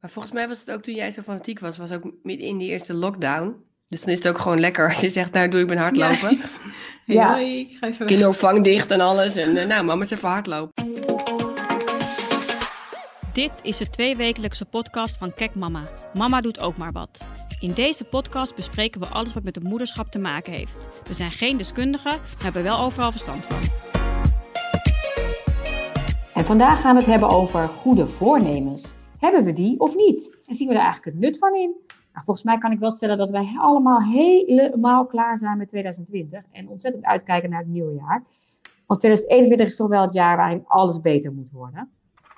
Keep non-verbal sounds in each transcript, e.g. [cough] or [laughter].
Maar volgens mij was het ook toen jij zo fanatiek was, was ook midden in die eerste lockdown. Dus dan is het ook gewoon lekker als je zegt, nou doe ik ben hardlopen. Ja. [laughs] Ja. Hoi, ik ga even. Kinderopvang dicht en alles. En eh, nou, mama is even hardlopen. Dit is de tweewekelijkse podcast van Kek Mama. Mama doet ook maar wat. In deze podcast bespreken we alles wat met het moederschap te maken heeft. We zijn geen deskundigen, maar hebben wel overal verstand van. En vandaag gaan we het hebben over goede voornemens. Hebben we die of niet? En zien we er eigenlijk het nut van in? Nou, volgens mij kan ik wel stellen dat wij allemaal helemaal klaar zijn met 2020 en ontzettend uitkijken naar het nieuwe jaar. Want 2021 is toch wel het jaar waarin alles beter moet worden.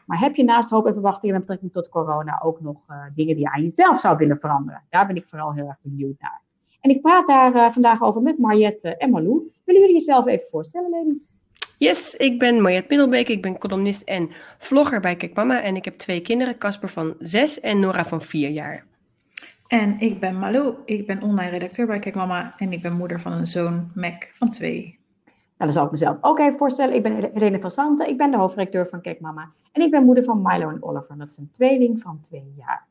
Maar heb je naast hoop en verwachtingen met betrekking tot corona ook nog uh, dingen die je aan jezelf zou willen veranderen? Daar ben ik vooral heel erg benieuwd naar. En ik praat daar uh, vandaag over met Mariette en Malou. Willen jullie jezelf even voorstellen, ladies? Yes, ik ben Mariette Middelbeek. Ik ben columnist en vlogger bij Kijk Mama. En ik heb twee kinderen, Casper van 6 en Nora van 4 jaar. En ik ben Malou. Ik ben online redacteur bij Kijk Mama. En ik ben moeder van een zoon, Mac, van 2. Nou, dan zal ik mezelf ook even voorstellen. Ik ben Helene van Santen. Ik ben de hoofdredacteur van Kijk Mama. En ik ben moeder van Milo en Oliver. Dat is een tweeling van 2 jaar.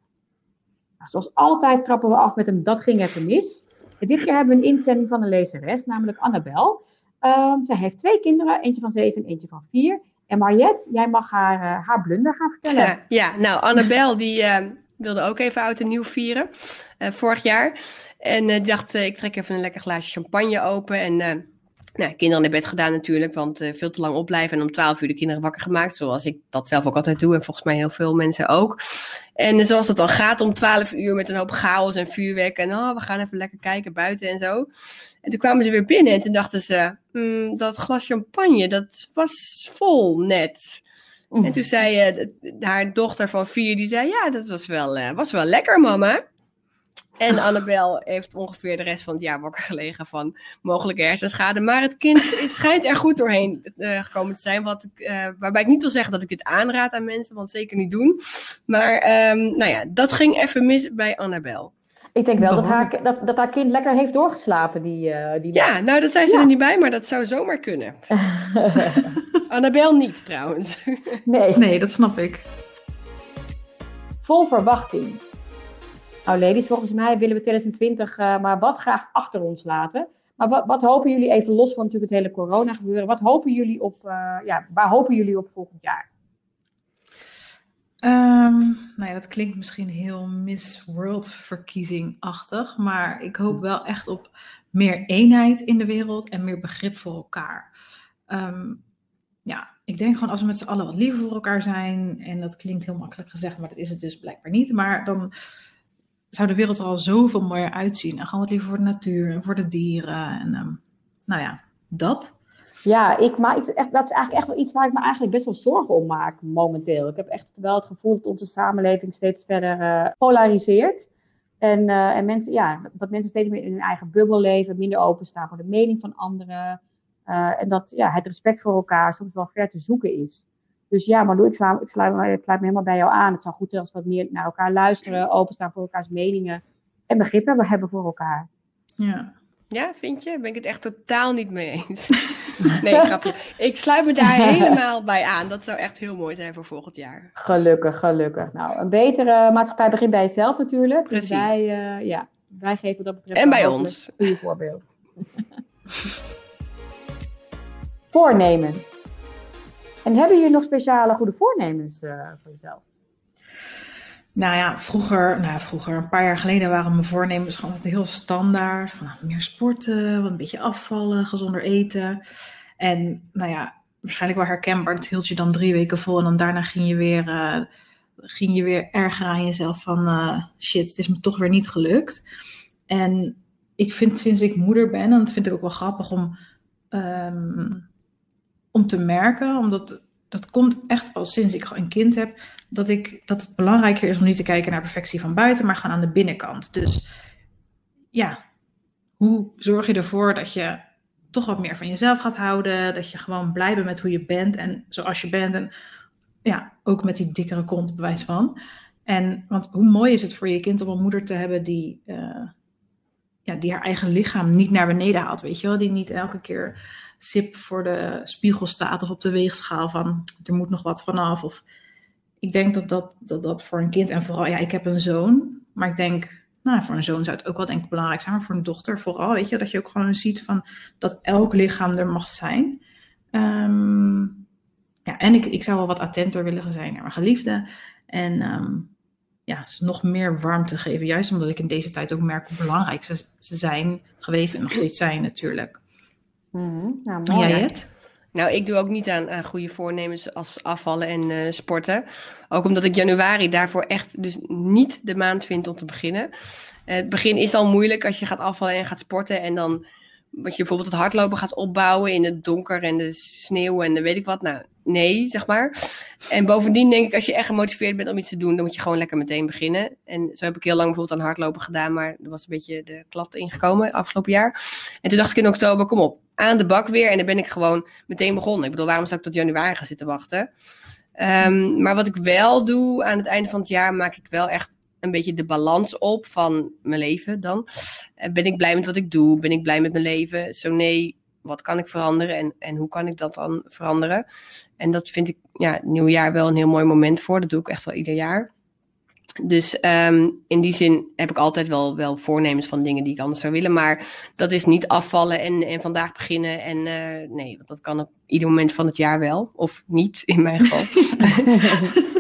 Nou, zoals altijd trappen we af met een Dat ging even mis. En dit keer hebben we een inzending van een lezeres, namelijk Annabel. Um, zij heeft twee kinderen, eentje van zeven en eentje van vier. En Mariette, jij mag haar, uh, haar blunder gaan vertellen. Ja, [laughs] ja nou, Annabel die uh, wilde ook even oud en nieuw vieren, uh, vorig jaar. En die dacht, ik trek even een lekker glaasje champagne open. En nou, kinderen in bed gedaan natuurlijk, want veel te lang opblijven. En om twaalf uur de kinderen wakker gemaakt, zoals ik dat zelf ook altijd doe. En volgens mij heel veel mensen ook. En zoals dat dan gaat om twaalf uur met een hoop chaos en vuurwerk. En oh, we gaan even lekker kijken buiten en zo. En toen kwamen ze weer binnen en toen dachten ze, mm, dat glas champagne, dat was vol net. En toen zei uh, haar dochter van vier, die zei, ja, dat was wel, uh, was wel lekker, mama. En Annabel heeft ongeveer de rest van het jaar wakker gelegen van mogelijke hersenschade. Maar het kind het schijnt er goed doorheen uh, gekomen te zijn. Wat ik, uh, waarbij ik niet wil zeggen dat ik dit aanraad aan mensen, want zeker niet doen. Maar um, nou ja, dat ging even mis bij Annabel. Ik denk wel dat haar, dat, dat haar kind lekker heeft doorgeslapen. Die, uh, die ja, nou dat zei ze ja. er niet bij, maar dat zou zomaar kunnen. [laughs] Annabel niet trouwens. nee. nee, dat snap ik. Vol verwachting. Nou ladies, volgens mij willen we 2020 uh, maar wat graag achter ons laten. Maar wat, wat, hopen jullie, even los van natuurlijk het hele corona gebeuren, wat hopen jullie op, uh, ja, waar hopen jullie op volgend jaar? Um, nou ja, dat klinkt misschien heel Miss World verkiezing-achtig, maar ik hoop wel echt op meer eenheid in de wereld en meer begrip voor elkaar. Um, ja, ik denk gewoon als we met z'n allen wat liever voor elkaar zijn, en dat klinkt heel makkelijk gezegd, maar dat is het dus blijkbaar niet, maar dan zou de wereld er al zoveel mooier uitzien. En gewoon wat liever voor de natuur en voor de dieren. En um, nou ja, dat. Ja, ik, echt, dat is eigenlijk echt wel iets waar ik me eigenlijk best wel zorgen om maak momenteel. Ik heb echt wel het gevoel dat onze samenleving steeds verder uh, polariseert. En, uh, en mensen, ja, dat mensen steeds meer in hun eigen bubbel leven, minder openstaan voor de mening van anderen. Uh, en dat ja, het respect voor elkaar soms wel ver te zoeken is. Dus ja, Malou, ik sluit, ik, sluit, ik sluit me helemaal bij jou aan. Het zou goed zijn als we wat meer naar elkaar luisteren, openstaan voor elkaars meningen en begrip hebben, hebben voor elkaar. Ja. Ja, vind je? Ben ik het echt totaal niet mee eens. [laughs] nee, grapje. Ik sluit me daar [laughs] helemaal bij aan. Dat zou echt heel mooi zijn voor volgend jaar. Gelukkig, gelukkig. Nou, een betere maatschappij begint bij jezelf natuurlijk. Precies. Dus wij, uh, ja, wij geven dat betreft en bij ons. een voorbeeld. [laughs] Voornemens. En hebben jullie nog speciale goede voornemens uh, voor jezelf? Nou ja, vroeger, nou vroeger, een paar jaar geleden waren mijn voornemens gewoon altijd heel standaard. Van, nou, meer sporten, wat een beetje afvallen, gezonder eten. En nou ja, waarschijnlijk wel herkenbaar. Dat hield je dan drie weken vol en dan daarna ging je weer, uh, ging je weer erger aan jezelf van uh, shit, het is me toch weer niet gelukt. En ik vind sinds ik moeder ben, en dat vind ik ook wel grappig om... Um, om te merken, omdat dat komt echt pas sinds ik een kind heb, dat, ik, dat het belangrijker is om niet te kijken naar perfectie van buiten, maar gewoon aan de binnenkant. Dus ja, hoe zorg je ervoor dat je toch wat meer van jezelf gaat houden, dat je gewoon blij bent met hoe je bent en zoals je bent en ja, ook met die dikkere kont bewijs van. En want hoe mooi is het voor je kind om een moeder te hebben die, uh, ja, die haar eigen lichaam niet naar beneden haalt, weet je wel, die niet elke keer sip voor de spiegel staat of op de weegschaal van er moet nog wat vanaf. Of ik denk dat dat, dat dat voor een kind, en vooral, ja, ik heb een zoon, maar ik denk, nou, voor een zoon zou het ook wel denk ik belangrijk zijn, maar voor een dochter vooral, weet je, dat je ook gewoon ziet van dat elk lichaam er mag zijn. Ehm, ja, en ik, ik zou wel wat attenter willen zijn naar mijn geliefde. En ehm, ja, ze nog meer warmte geven. Juist omdat ik in deze tijd ook merk hoe belangrijk ze, ze zijn geweest en nog steeds zijn natuurlijk. Mm nou, mooi. Jij het? Nou, ik doe ook niet aan, aan goede voornemens als afvallen en uh, sporten. Ook omdat ik januari daarvoor echt dus niet de maand vind om te beginnen. Uh, het begin is al moeilijk als je gaat afvallen en gaat sporten. En dan wat je bijvoorbeeld het hardlopen gaat opbouwen in het donker en de sneeuw en de weet ik wat. Nou, nee, zeg maar. En bovendien denk ik, als je echt gemotiveerd bent om iets te doen, dan moet je gewoon lekker meteen beginnen. En zo heb ik heel lang bijvoorbeeld aan hardlopen gedaan, maar er was een beetje de klad ingekomen afgelopen jaar. En toen dacht ik in oktober, kom op, aan de bak weer. En dan ben ik gewoon meteen begonnen. Ik bedoel, waarom zou ik tot januari gaan zitten wachten? Um, maar wat ik wel doe aan het einde van het jaar, maak ik wel echt een beetje de balans op van mijn leven dan. Eh, ben ik blij met wat ik doe? Ben ik blij met mijn leven? Zo nee, wat kan ik veranderen en, en hoe kan ik dat dan veranderen? En dat vind ik ja, het nieuwjaar wel een heel mooi moment voor. Dat doe ik echt wel ieder jaar. Dus um, in die zin heb ik altijd wel, wel voornemens van dingen die ik anders zou willen. Maar dat is niet afvallen en, en vandaag beginnen. En uh, nee, dat kan op ieder moment van het jaar wel. Of niet, in mijn geval. [laughs]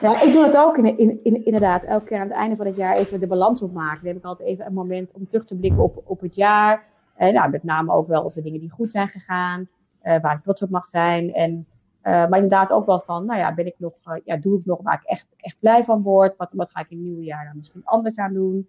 Ja, ik doe het ook in, in, in, inderdaad. Elke keer aan het einde van het jaar even de balans opmaken. Dan heb ik altijd even een moment om terug te blikken op, op het jaar. En nou, met name ook wel op de dingen die goed zijn gegaan. Uh, waar ik trots op mag zijn. En, uh, maar inderdaad ook wel van, nou ja, ben ik nog, uh, ja, doe ik nog waar ik echt, echt blij van word? Wat, wat ga ik in het nieuwe jaar dan misschien anders aan doen?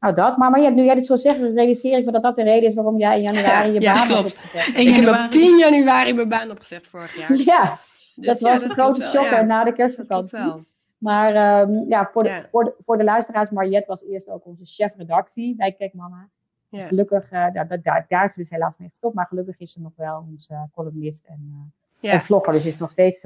Nou, dat. Maar, maar ja, nu jij dit zo zegt, realiseer ik me dat dat de reden is waarom jij in januari je ja, baan hebt opgezegd. Ik heb op 10 januari mijn baan opgezegd vorig jaar. [laughs] Ja, Dus dat ja, was een grote shocker ja. na de kerstvakantie. Maar um, ja, voor de. Voor, de, voor de luisteraars, Mariette was eerst ook onze chef-redactie bij Kijk Mama. Ja. Gelukkig, uh, daar, daar, daar, is ze dus helaas mee gestopt. Maar gelukkig is ze nog wel onze uh, columnist en, Ja. en vlogger. Dus is nog steeds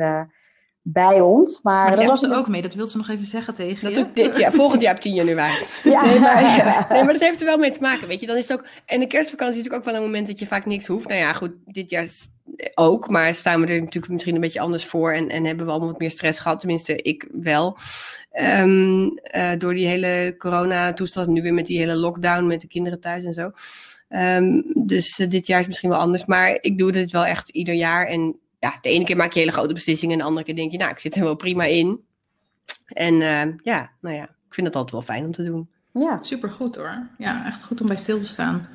bij ons. Maar, Maar dat dat was ook mee, dat wil ze nog even zeggen tegen Dat je. doe ik dit jaar, volgend jaar op 10 januari. [laughs] Ja. Nee, maar, ja. nee, maar dat heeft er wel mee te maken, weet je. Dan is het ook, en de kerstvakantie is natuurlijk ook wel een moment dat je vaak niks hoeft. Nou ja, goed, dit jaar ook, maar staan we er natuurlijk misschien een beetje anders voor. En, en hebben we allemaal wat meer stress gehad, tenminste ik wel. Ehm, eh, door die hele corona-toestand, nu weer met die hele lockdown, met de kinderen thuis en zo. Ehm, dus eh, dit jaar is misschien wel anders, maar ik doe dit wel echt ieder jaar. En ja, de ene keer maak je hele grote beslissingen en de andere keer denk je, nou, ik zit er wel prima in. En eh, ja, nou ja, ik vind het altijd wel fijn om te doen. ja. Supergoed hoor. Ja, echt goed om bij stil te staan.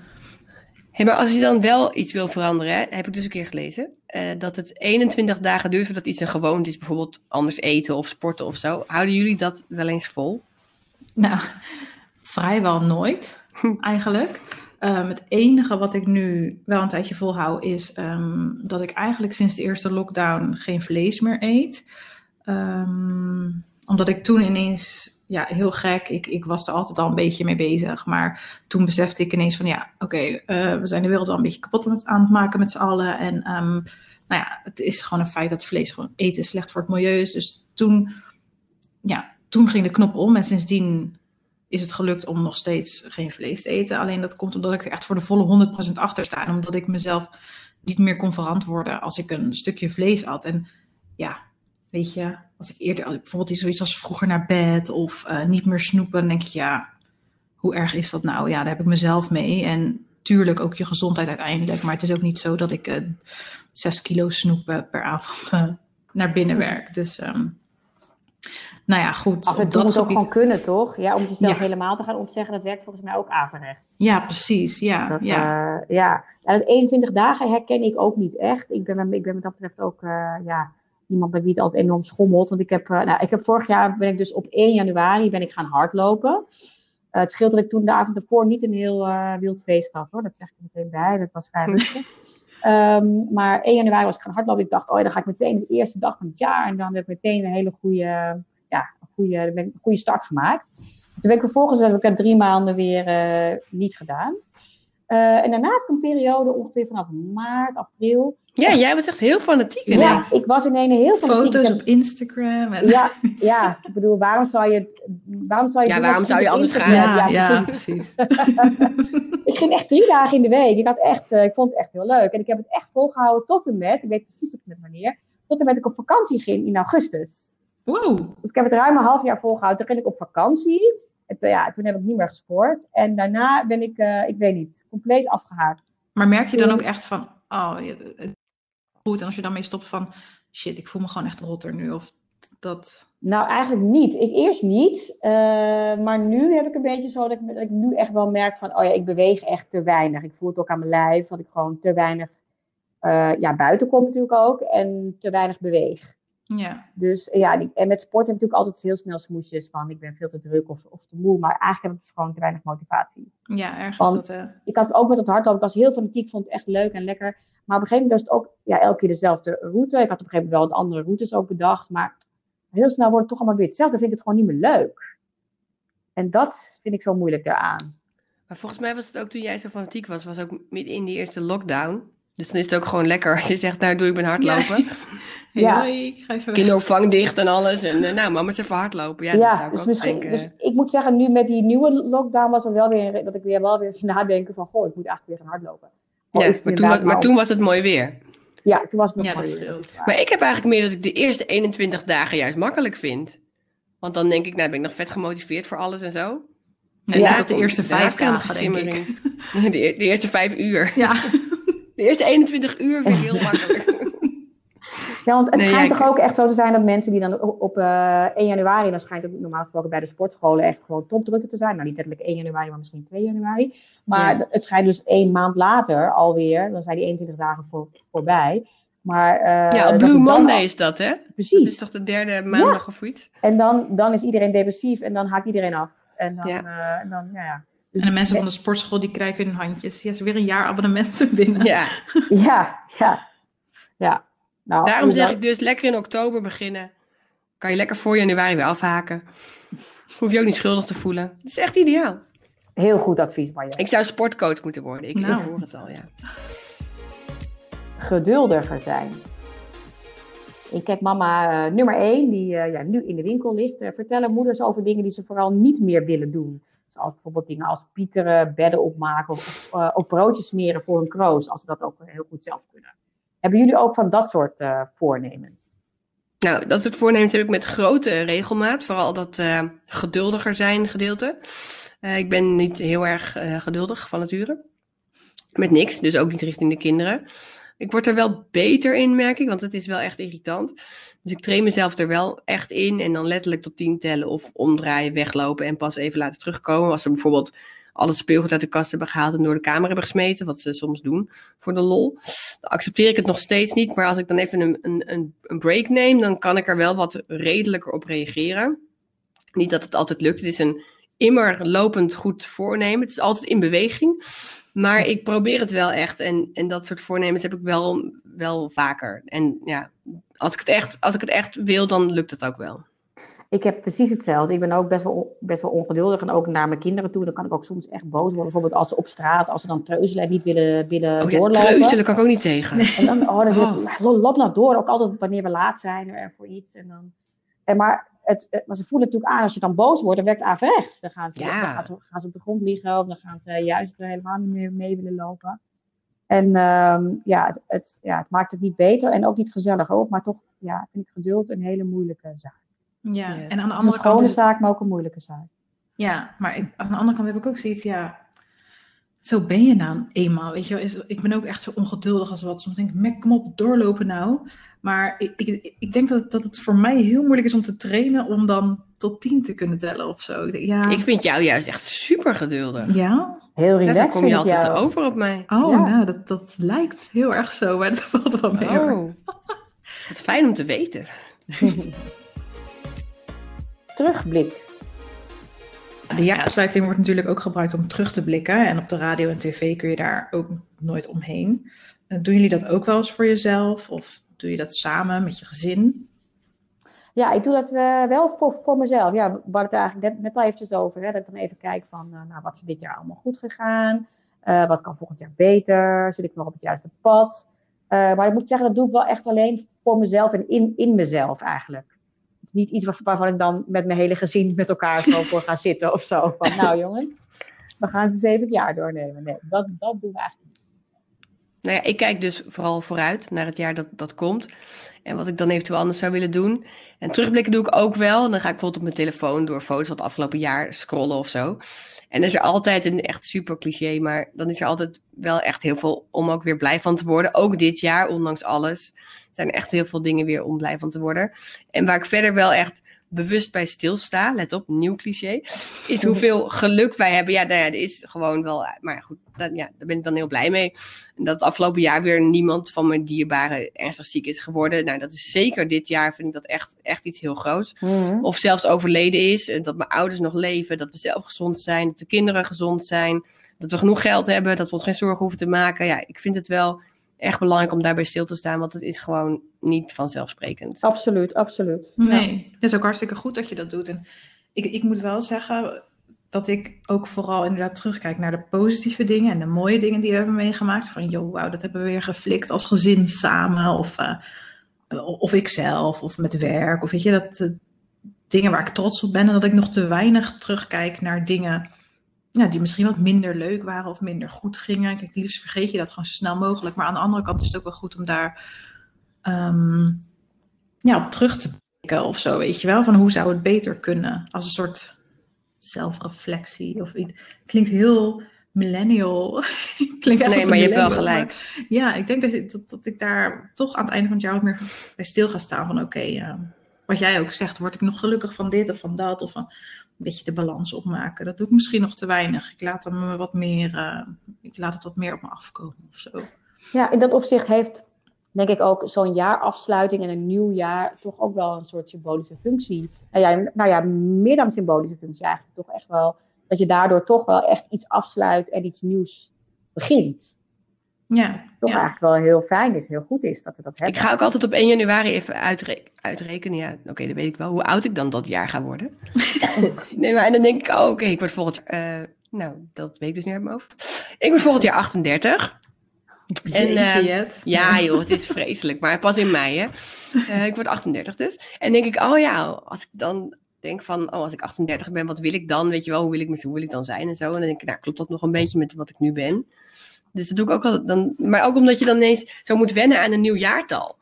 Hey, maar als je dan wel iets wil veranderen, hè, heb ik dus een keer gelezen, eh, dat het 21 dagen duurt voordat iets een gewoonte is, bijvoorbeeld anders eten of sporten of zo. Houden jullie dat wel eens vol? Nou, vrijwel nooit eigenlijk. Ehm, het enige wat ik nu wel een tijdje volhoud is ehm, dat ik eigenlijk sinds de eerste lockdown geen vlees meer eet. Ehm, omdat ik toen ineens, ja, heel gek, ik, ik was er altijd al een beetje mee bezig. Maar toen besefte ik ineens van, ja, oké, eh, we zijn de wereld wel een beetje kapot aan het, maken met z'n allen. En nou ja, het is gewoon een feit dat vlees gewoon eten slecht voor het milieu is. Dus toen, ja, toen ging de knop om en sindsdien is het gelukt om nog steeds geen vlees te eten. Alleen dat komt omdat ik er echt voor de volle 100% achter sta. Omdat ik mezelf niet meer kon verantwoorden als ik een stukje vlees had. En ja, weet je, als ik eerder bijvoorbeeld iets zoiets als vroeger naar bed of eh, niet meer snoepen, dan denk ik ja, hoe erg is dat nou? Ja, daar heb ik mezelf mee. En tuurlijk ook je gezondheid uiteindelijk. Maar het is ook niet zo dat ik eh, zes kilo snoepen per avond eh, naar binnen werk. Dus ehm, nou ja, goed. Af en toe moet ook gewoon kunnen, toch? Ja, om jezelf Ja. helemaal te gaan ontzeggen, dat werkt volgens mij ook averechts. Ja, precies. Ja, Dat, ja. eh, ja. En dat 21 dagen herken ik ook niet echt. Ik ben, ik ben wat dat betreft ook eh, ja, iemand bij wie het altijd enorm schommelt. Want ik heb, eh, nou, ik heb vorig jaar ben ik dus op 1 januari ben ik gaan hardlopen. Het scheelt dat ik toen de avond ervoor niet een heel wild feest had hoor. Dat zeg ik meteen bij. Dat was vrij rustig. [laughs] Ehm, maar 1 januari was ik gaan hardlopen. Ik dacht, oh dan ga ik meteen de eerste dag van het jaar. En dan heb ik meteen een hele goede, ja, goede, een goede start gemaakt. Toen ben ik vervolgens heb ik dat drie maanden weer eh, niet gedaan. Eh, en daarna heb ik een periode ongeveer vanaf maart, april. Ja, jij was echt heel fanatiek Ja, ineens. ik was in een heel fanatiek. Foto's op Instagram. En... Ja, ja, ik bedoel, waarom zou je het... Waarom zou je Ja, doen waarom zou je anders Instagram- gaan? ja, ja, precies. precies. [laughs] Ik ging echt drie dagen in de week. Ik, had echt, eh, ik vond het echt heel leuk. En ik heb het echt volgehouden tot en met, ik weet precies op met wanneer, tot en met ik op vakantie ging in augustus. Wow. Dus ik heb het ruim een half jaar volgehouden. Toen ging ik op vakantie. En toen, ja, toen heb ik niet meer gesport. En daarna ben ik, eh, ik weet niet, compleet afgehaakt. Maar merk je dan ook echt van, oh, het- goed. En als je dan mee stopt van, shit, ik voel me gewoon echt rotter nu. Of dat, Nou, eigenlijk niet. Ik eerst niet. eh, maar nu heb ik een beetje zo dat ik, dat ik nu echt wel merk van, oh ja, ik beweeg echt te weinig. Ik voel het ook aan mijn lijf, dat ik gewoon te weinig eh, ja, buiten kom natuurlijk ook. En te weinig beweeg. Ja. Dus ja, en met sport heb ik natuurlijk altijd heel snel smoesjes van, ik ben veel te druk of, of te moe. Maar eigenlijk heb ik dus gewoon te weinig motivatie. Ja, ergens Want- dat, eh, Ik had ook met het hardlopen, ik was heel fanatiek, vond het echt leuk en lekker. Maar op een gegeven moment was het ook ja, elke keer dezelfde route. Ik had op een gegeven moment wel wat andere routes ook bedacht. Maar heel snel wordt het toch allemaal weer hetzelfde. Vind ik het gewoon niet meer leuk. En dat vind ik zo moeilijk daaraan. Maar volgens mij was het ook toen jij zo fanatiek was, was ook midden in die eerste lockdown. Dus dan is het ook gewoon lekker als je zegt, nou doe ik ben hardlopen. Ja. [laughs] Hoi, ik ga even. Kinderopvang dicht en alles. En eh, nou, mama is even hardlopen. Ja, dat Ja, zou ik dus ook misschien. denken. Dus ik moet zeggen, nu met die nieuwe lockdown was het wel weer dat ik weer wel weer ging nadenken van, goh, ik moet eigenlijk weer gaan hardlopen. Al ja, maar, toen, was- maar toen was het mooi weer. Ja, toen was het nog Ja, mooi dat weer. Maar ik heb eigenlijk meer dat ik de eerste 21 dagen juist makkelijk vind. Want dan denk ik, nou ben ik nog vet gemotiveerd voor alles en zo. Nee, Ja, ja, tot de eerste vijf dagen, de denk ik. [laughs] De, e- de eerste vijf uur. Ja. [laughs] De eerste 21 uur vind ik heel [laughs] makkelijk. Ja, want het Nee, schijnt ja, toch ik- ook echt zo te zijn dat mensen die dan op, op eh, 1 januari, dan schijnt het normaal gesproken bij de sportscholen echt gewoon topdrukken te zijn. Nou, niet letterlijk 1 januari, maar misschien 2 januari. Maar Ja. het schijnt dus één maand later alweer, dan zijn die 21 dagen voor, voorbij. Maar, eh, Ja, dat op Blue Monday al- is dat, hè? Dat Precies. is toch de derde maandag of iets? En dan, dan is iedereen depressief en dan haakt iedereen af. En dan, Ja. eh, en dan ja, ja. Dus- En de mensen van de sportschool die krijgen hun handjes. Ja, ze weer een jaar abonnementen binnen. [laughs] Ja, Ja, ja. Ja. Nou, daarom zeg ik dus lekker in oktober beginnen. Kan je lekker voor januari weer afhaken. Hoef je ook niet schuldig te voelen. Het is echt ideaal. Heel goed advies, Marja. Ik zou sportcoach moeten worden. Ik, Nou. ik hoor het al, ja. geduldiger zijn. Ik heb mama eh, nummer 1, die eh, ja, nu in de winkel ligt, eh, vertellen moeders over dingen die ze vooral niet meer willen doen. Dus als bijvoorbeeld dingen als piekeren, bedden opmaken of, eh, of broodjes smeren voor een kroos, als ze dat ook heel goed zelf kunnen. Hebben jullie ook van dat soort eh, voornemens? Nou, dat soort voornemens heb ik met grote regelmaat. Vooral dat eh, geduldiger zijn gedeelte. Eh, ik ben niet heel erg geduldig van nature. Met niks, dus ook niet richting de kinderen. Ik word er wel beter in, merk ik, want het is wel echt irritant. Dus ik train mezelf er wel echt in en dan letterlijk tot tien tellen of omdraaien, weglopen en pas even laten terugkomen. Als ze bijvoorbeeld al het speelgoed uit de kast hebben gehaald en door de kamer hebben gesmeten, wat ze soms doen voor de lol. Dan accepteer ik het nog steeds niet, maar als ik dan even een, een, een, break neem, dan kan ik er wel wat redelijker op reageren. Niet dat het altijd lukt, het is een immer lopend goed voornemen. Het is altijd in beweging. Maar ik probeer het wel echt. En, en dat soort voornemens heb ik wel, wel vaker. En ja, als ik, het echt, als ik het echt wil, dan lukt het ook wel. Ik heb precies hetzelfde. Ik ben ook best wel, best wel ongeduldig en ook naar mijn kinderen toe. Dan kan ik ook soms echt boos worden. Bijvoorbeeld als ze op straat, als ze dan treuzelen en niet willen, willen Oh ja, doorlopen. treuzelen kan ik ook niet tegen. En dan, oh, dan wil ik, Oh. ja, loop nou door. Ook altijd wanneer we laat zijn er voor iets. En dan, en maar, het, het- maar ze voelen natuurlijk aan, als je dan boos wordt, dan werkt het averechts. Dan gaan ze, Ja. dan gaan, ze, gaan ze op de grond liggen of dan gaan ze juist helemaal niet meer mee willen lopen. En ehm, ja, het, ja, het maakt het niet beter en ook niet gezelliger ook. Maar toch ja, vind ik geduld een hele moeilijke zaak. Ja, Ja. en aan de Het is een andere kant schone is het zaak, maar ook een moeilijke zaak. Ja, maar ik- aan de andere kant heb ik ook zoiets, ja, zo ben je nou eenmaal, weet je wel. Is- Ik ben ook echt zo ongeduldig als wat. Soms denk ik, kom op, doorlopen nou. Maar ik, ik, ik denk dat, dat het voor mij heel moeilijk is om te trainen om dan tot tien te kunnen tellen of zo. Ik denk, ja, Ik vind jou juist echt super geduldig. ja? Heel relaxed zo kom je altijd jou. over op mij. Oh, Ja. nou, dat, dat lijkt heel erg zo, maar dat valt wel mee hoor. Oh, [laughs] wat fijn om te weten. [laughs] Terugblik. De jaarsluiting wordt natuurlijk ook gebruikt om terug te blikken. En op de radio en tv kun je daar ook nooit omheen. Eh, Doen jullie dat ook wel eens voor jezelf? Of doe je dat samen met je gezin? Ja, ik doe dat eh, wel voor, voor mezelf. Ja, we hadden het eigenlijk net, net al eventjes over. Hè, dat ik dan even kijk van, eh, nou, wat is dit jaar allemaal goed gegaan? Wat kan volgend jaar beter? Zit ik nog op het juiste pad? Maar ik moet zeggen, dat doe ik wel echt alleen voor mezelf en in, in mezelf eigenlijk. Is niet iets waar- waarvan ik dan met mijn hele gezin met elkaar zo voor ga zitten of zo. Van, nou [laughs] jongens, we gaan het eens even het jaar doornemen. Nee, dat, dat doen we eigenlijk niet. Nou ja, ik kijk dus vooral vooruit naar het jaar dat, dat komt. En wat ik dan eventueel anders zou willen doen. En terugblikken doe ik ook wel. Dan ga ik bijvoorbeeld op mijn telefoon door foto's van het afgelopen jaar scrollen of zo. En is er altijd een echt super cliché, maar dan is er altijd wel echt heel veel om ook weer blij van te worden. Ook dit jaar, ondanks alles, zijn er echt heel veel dingen weer om blij van te worden. En waar ik verder wel echt bewust bij stilsta, let op, nieuw cliché, is hoeveel [laughs] geluk wij hebben. Ja, nou ja, dat is gewoon wel, maar ja, goed, dat, ja, daar ben ik dan heel blij mee. En dat het afgelopen jaar weer niemand van mijn dierbaren ernstig ziek is geworden. Nou, dat is zeker dit jaar, vind ik dat echt, echt iets heel groots. Mhm. Of zelfs overleden is, en dat mijn ouders nog leven, dat we zelf gezond zijn, dat de kinderen gezond zijn, dat we genoeg geld hebben, dat we ons geen zorgen hoeven te maken. Ja, ik vind het wel echt belangrijk om daarbij stil te staan, want het is gewoon niet vanzelfsprekend. Absoluut, absoluut. Nee, het is ook hartstikke goed dat je dat doet. En ik, ik moet wel zeggen dat ik ook vooral inderdaad terugkijk naar de positieve dingen en de mooie dingen die we hebben meegemaakt. Van, joh, wauw, dat hebben we weer geflikt als gezin samen. Of, eh, of ik zelf, of met werk. Of weet je, dat eh, dingen waar ik trots op ben. En dat ik nog te weinig terugkijk naar dingen ja, die misschien wat minder leuk waren of minder goed gingen. Kijk, liefst vergeet je dat gewoon zo snel mogelijk. Maar aan de andere kant is het ook wel goed om daar ehm, ja, op terug te blikken of zo, weet je wel. Van hoe zou het beter kunnen? Als een soort zelfreflectie of iets. Klinkt heel millennial. [laughs] Klinkt echt Nee, maar je hebt wel gelijk. maar Ja, ik denk dat, ik- dat, dat ik daar toch aan het einde van het jaar wat meer bij stil ga staan. Van oké, ehm, wat jij ook zegt, word ik nog gelukkig van dit of van dat? Of van een beetje de balans opmaken. Dat doe ik misschien nog te weinig. Ik laat, hem wat meer, eh, ik laat het wat meer op me afkomen of zo. Ja, in dat opzicht heeft, denk ik ook, zo'n jaarafsluiting en een nieuw jaar toch ook wel een soort symbolische functie. Nou ja, nou ja, meer dan symbolische functie eigenlijk. Toch echt wel, dat je daardoor toch wel echt iets afsluit en iets nieuws begint. Ja, Toch ja. eigenlijk wel heel fijn is, heel goed is dat we dat hebben. Ik ga ook altijd op 1 januari even uitre- uitrekenen. Ja, oké, dan weet ik wel hoe oud ik dan dat jaar ga worden. [laughs] nee, maar en dan denk ik, oh, oké, ik word volgend jaar. eh, nou, dat weet ik dus niet uit mijn hoofd. Ik word volgend jaar 38. En, eh, Jet. Ja, joh, het is vreselijk. Maar pas in mei, hè. Eh, ik word 38 dus. En denk ik, oh ja, als ik dan denk van, oh, als ik 38 ben, wat wil ik dan? Weet je wel, hoe wil ik, hoe wil ik dan zijn en zo. En dan denk ik, nou, klopt dat nog een beetje met wat ik nu ben? Dus dat doe ik ook altijd dan. Maar ook omdat je dan ineens zo moet wennen aan een nieuw jaartal.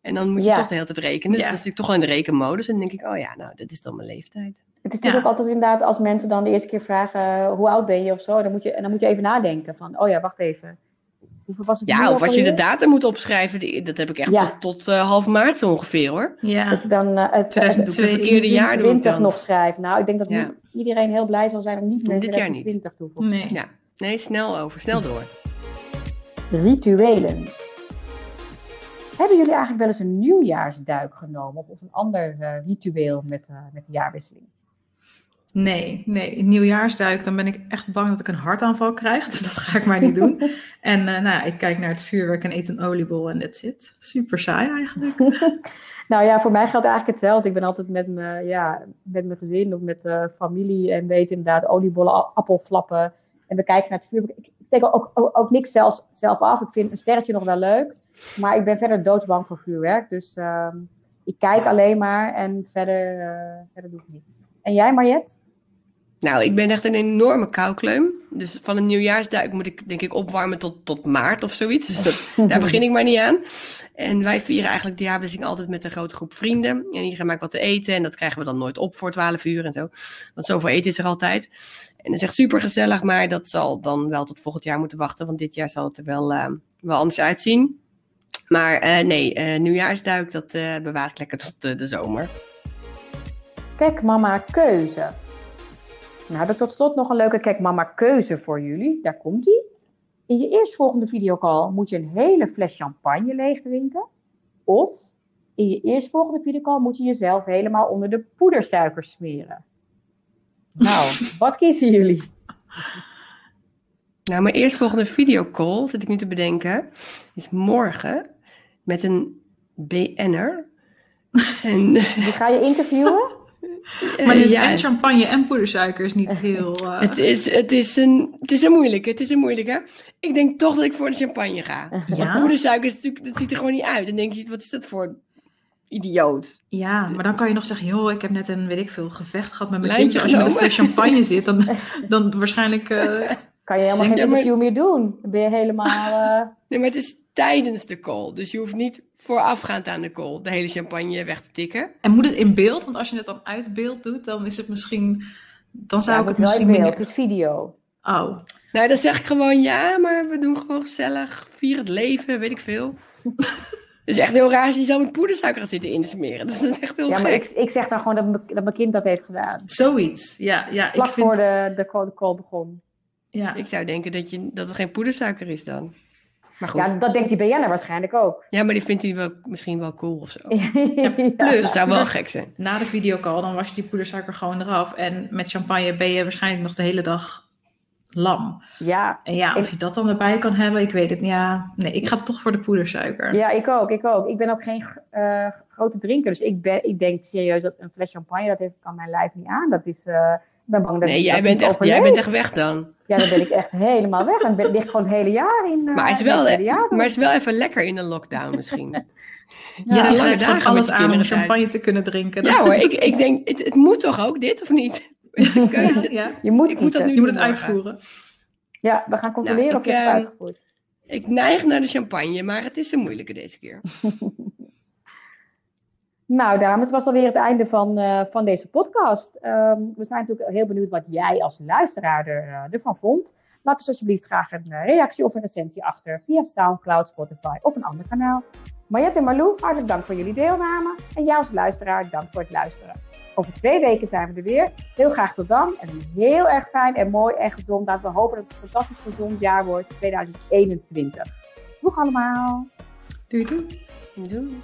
En dan moet je Ja. toch de hele tijd rekenen. Dus Ja. dan zit ik toch al in de rekenmodus. En dan denk ik, oh ja, nou, dit is dan mijn leeftijd. Het is natuurlijk Ja. ook altijd inderdaad, als mensen dan de eerste keer vragen, eh, hoe oud ben je of zo, dan moet je, en dan moet je even nadenken van, oh ja, wacht even. Hoeveel was het Ja, of als je de datum moet opschrijven, die- dat heb ik echt Ja. tot, tot eh, half maart zo ongeveer hoor. Ja, Dat je dan eh, het, 2002 het verkeerde jaar doe ik 20 dan. nog schrijft. Nou, ik denk dat iedereen heel blij zal zijn om niet meer Dit jaar niet. 2020 toe. nee. Ja, nee, snel over, snel door. Rituelen. Hebben jullie eigenlijk wel eens een nieuwjaarsduik genomen of, een ander eh, ritueel met, eh, met de jaarwisseling? Nee, nee, een nieuwjaarsduik, dan ben ik echt bang dat ik een hartaanval krijg. [laughs] Dus dat ga ik maar niet doen. [laughs] En eh, nou, ik kijk naar het vuurwerk en eet een oliebol en that's it. Super saai eigenlijk. [laughs] Nou ja, voor mij geldt eigenlijk hetzelfde. Ik ben altijd met, me, ja, met mijn gezin of met eh, familie en weet inderdaad oliebollen, appelflappen. En we kijken naar het vuurwerk. Ik, steek ook, ook, niks zelfs, zelf af. Ik vind een sterretje nog wel leuk. Maar ik ben verder doodsbang voor vuurwerk. Dus ehm, ik kijk alleen maar en verder, eh, verder doe ik niks. En jij, Mariette? Nou, ik ben echt een enorme koukleum. Dus van een nieuwjaarsduik moet ik denk ik opwarmen tot, tot maart of zoiets. Dus dat, [laughs] daar begin ik maar niet aan. En wij vieren eigenlijk de jaarwisseling altijd met een grote groep vrienden. En iedereen maakt wat te eten. En dat krijgen we dan nooit op voor 12 uur en zo. Want zoveel eten is er altijd. En dat is echt super gezellig. Maar dat zal dan wel tot volgend jaar moeten wachten. Want dit jaar zal het er wel, eh, wel anders uitzien. Maar eh, nee, eh, nieuwjaarsduik, dat eh, bewaar ik lekker tot de zomer. Kijk, mama, keuze. Nou, heb ik tot slot nog een leuke Kijk, mama, keuze voor jullie. Daar komt ie. In je eerstvolgende videocall moet je een hele fles champagne leeg drinken. Of in je eerstvolgende videocall moet je jezelf helemaal onder de poedersuiker smeren. Nou, [laughs] wat kiezen jullie? Nou, mijn eerstvolgende videocall, zit ik nu te bedenken, is morgen met een BN'er. [laughs] En Die ga je interviewen? Eh, Maar dus ja, en champagne en poedersuiker is niet heel... eh, het is, het, is een, het is een moeilijke, het is een moeilijke. Ik denk toch dat ik voor de champagne ga. Ja? Poedersuiker is natuurlijk, dat ziet er gewoon niet uit. Dan denk je, wat is dat voor idioot? Ja, maar dan kan je nog zeggen, joh, ik heb net een, weet ik veel, gevecht gehad met mijn Lijntje kindje. Als je met een fles champagne zit, dan, [laughs] dan waarschijnlijk... eh, kan je helemaal geen maar- interview meer doen. Dan ben je helemaal... eh, Nee, maar het is tijdens de call. Dus je hoeft niet voorafgaand aan de call de hele champagne weg te tikken. En moet het in beeld? Want als je het dan uit beeld doet, dan is het misschien... Dan zou ja, ik het moet wel in misschien beeld. minder... Het is video. Oh, Nou, dan zeg ik gewoon ja, maar we doen gewoon gezellig. Vier het leven, weet ik veel. [laughs] Het is echt heel raar als je zo met poedersuiker gaat zitten insmeren. Dat is echt heel Ja, maar ik, ik zeg dan gewoon dat, mijn- dat mijn kind dat heeft gedaan. zoiets. Ja, ja ik Vlak vind... voor de, de, call, de call begon. Ja. Ik zou denken dat, je, dat het geen poedersuiker is dan. Maar goed. Ja, Ja, dat denkt die BN'er waarschijnlijk ook. maar die vindt hij wel, misschien wel cool of zo. [laughs] Ja. Plus, Dat zou wel gek zijn. na de videocall, dan was je die poedersuiker gewoon eraf. En met champagne ben je waarschijnlijk nog de hele dag lam. Ja, En ja, of je dat dan erbij kan hebben, ik weet het niet. Ja, nee, ik ga toch voor de poedersuiker. ja, ik ook, ik ook. Ik ben ook geen eh, grote drinker, dus ik, ben, ik denk serieus dat een fles champagne, dat heeft, kan mijn lijf niet aan. Dat is, eh, ik ben bang dat Nee, ik jij dat bent, niet echt, jij bent echt weg dan. Ja, dan ben ik echt helemaal weg. En ben, ligt gewoon het hele jaar in. eh, Maar het is wel, het jaar maar het is wel even lekker in de lockdown misschien. [laughs] Ja, Ja, die lange dagen alles aan om champagne te kunnen drinken. Ja hoor, ik, ik [laughs] denk, het, het moet toch ook dit of niet? [laughs] Een keuze. Ja, Je moet Ik moet dat nu je moet het uitvoeren. Ja, we gaan controleren Nou, of je het ehm, uitgevoerd. Ik neig naar de champagne, maar het is een moeilijke deze keer. Nou, dames, het was alweer het einde van, eh, van deze podcast. Ehm, we zijn natuurlijk heel benieuwd wat jij als luisteraar er, eh, ervan vond. Laat dus alsjeblieft graag een eh, reactie of een recensie achter via SoundCloud, Spotify of een ander kanaal. Mariette en Marlou, hartelijk dank voor jullie deelname. En jou als luisteraar, dank voor het luisteren. Over twee weken zijn we er weer. Heel graag tot dan. En een heel erg fijn en mooi en gezond. Laten we hopen dat het een fantastisch gezond jaar wordt, 2021. Doeg allemaal! Doei doei. Doei.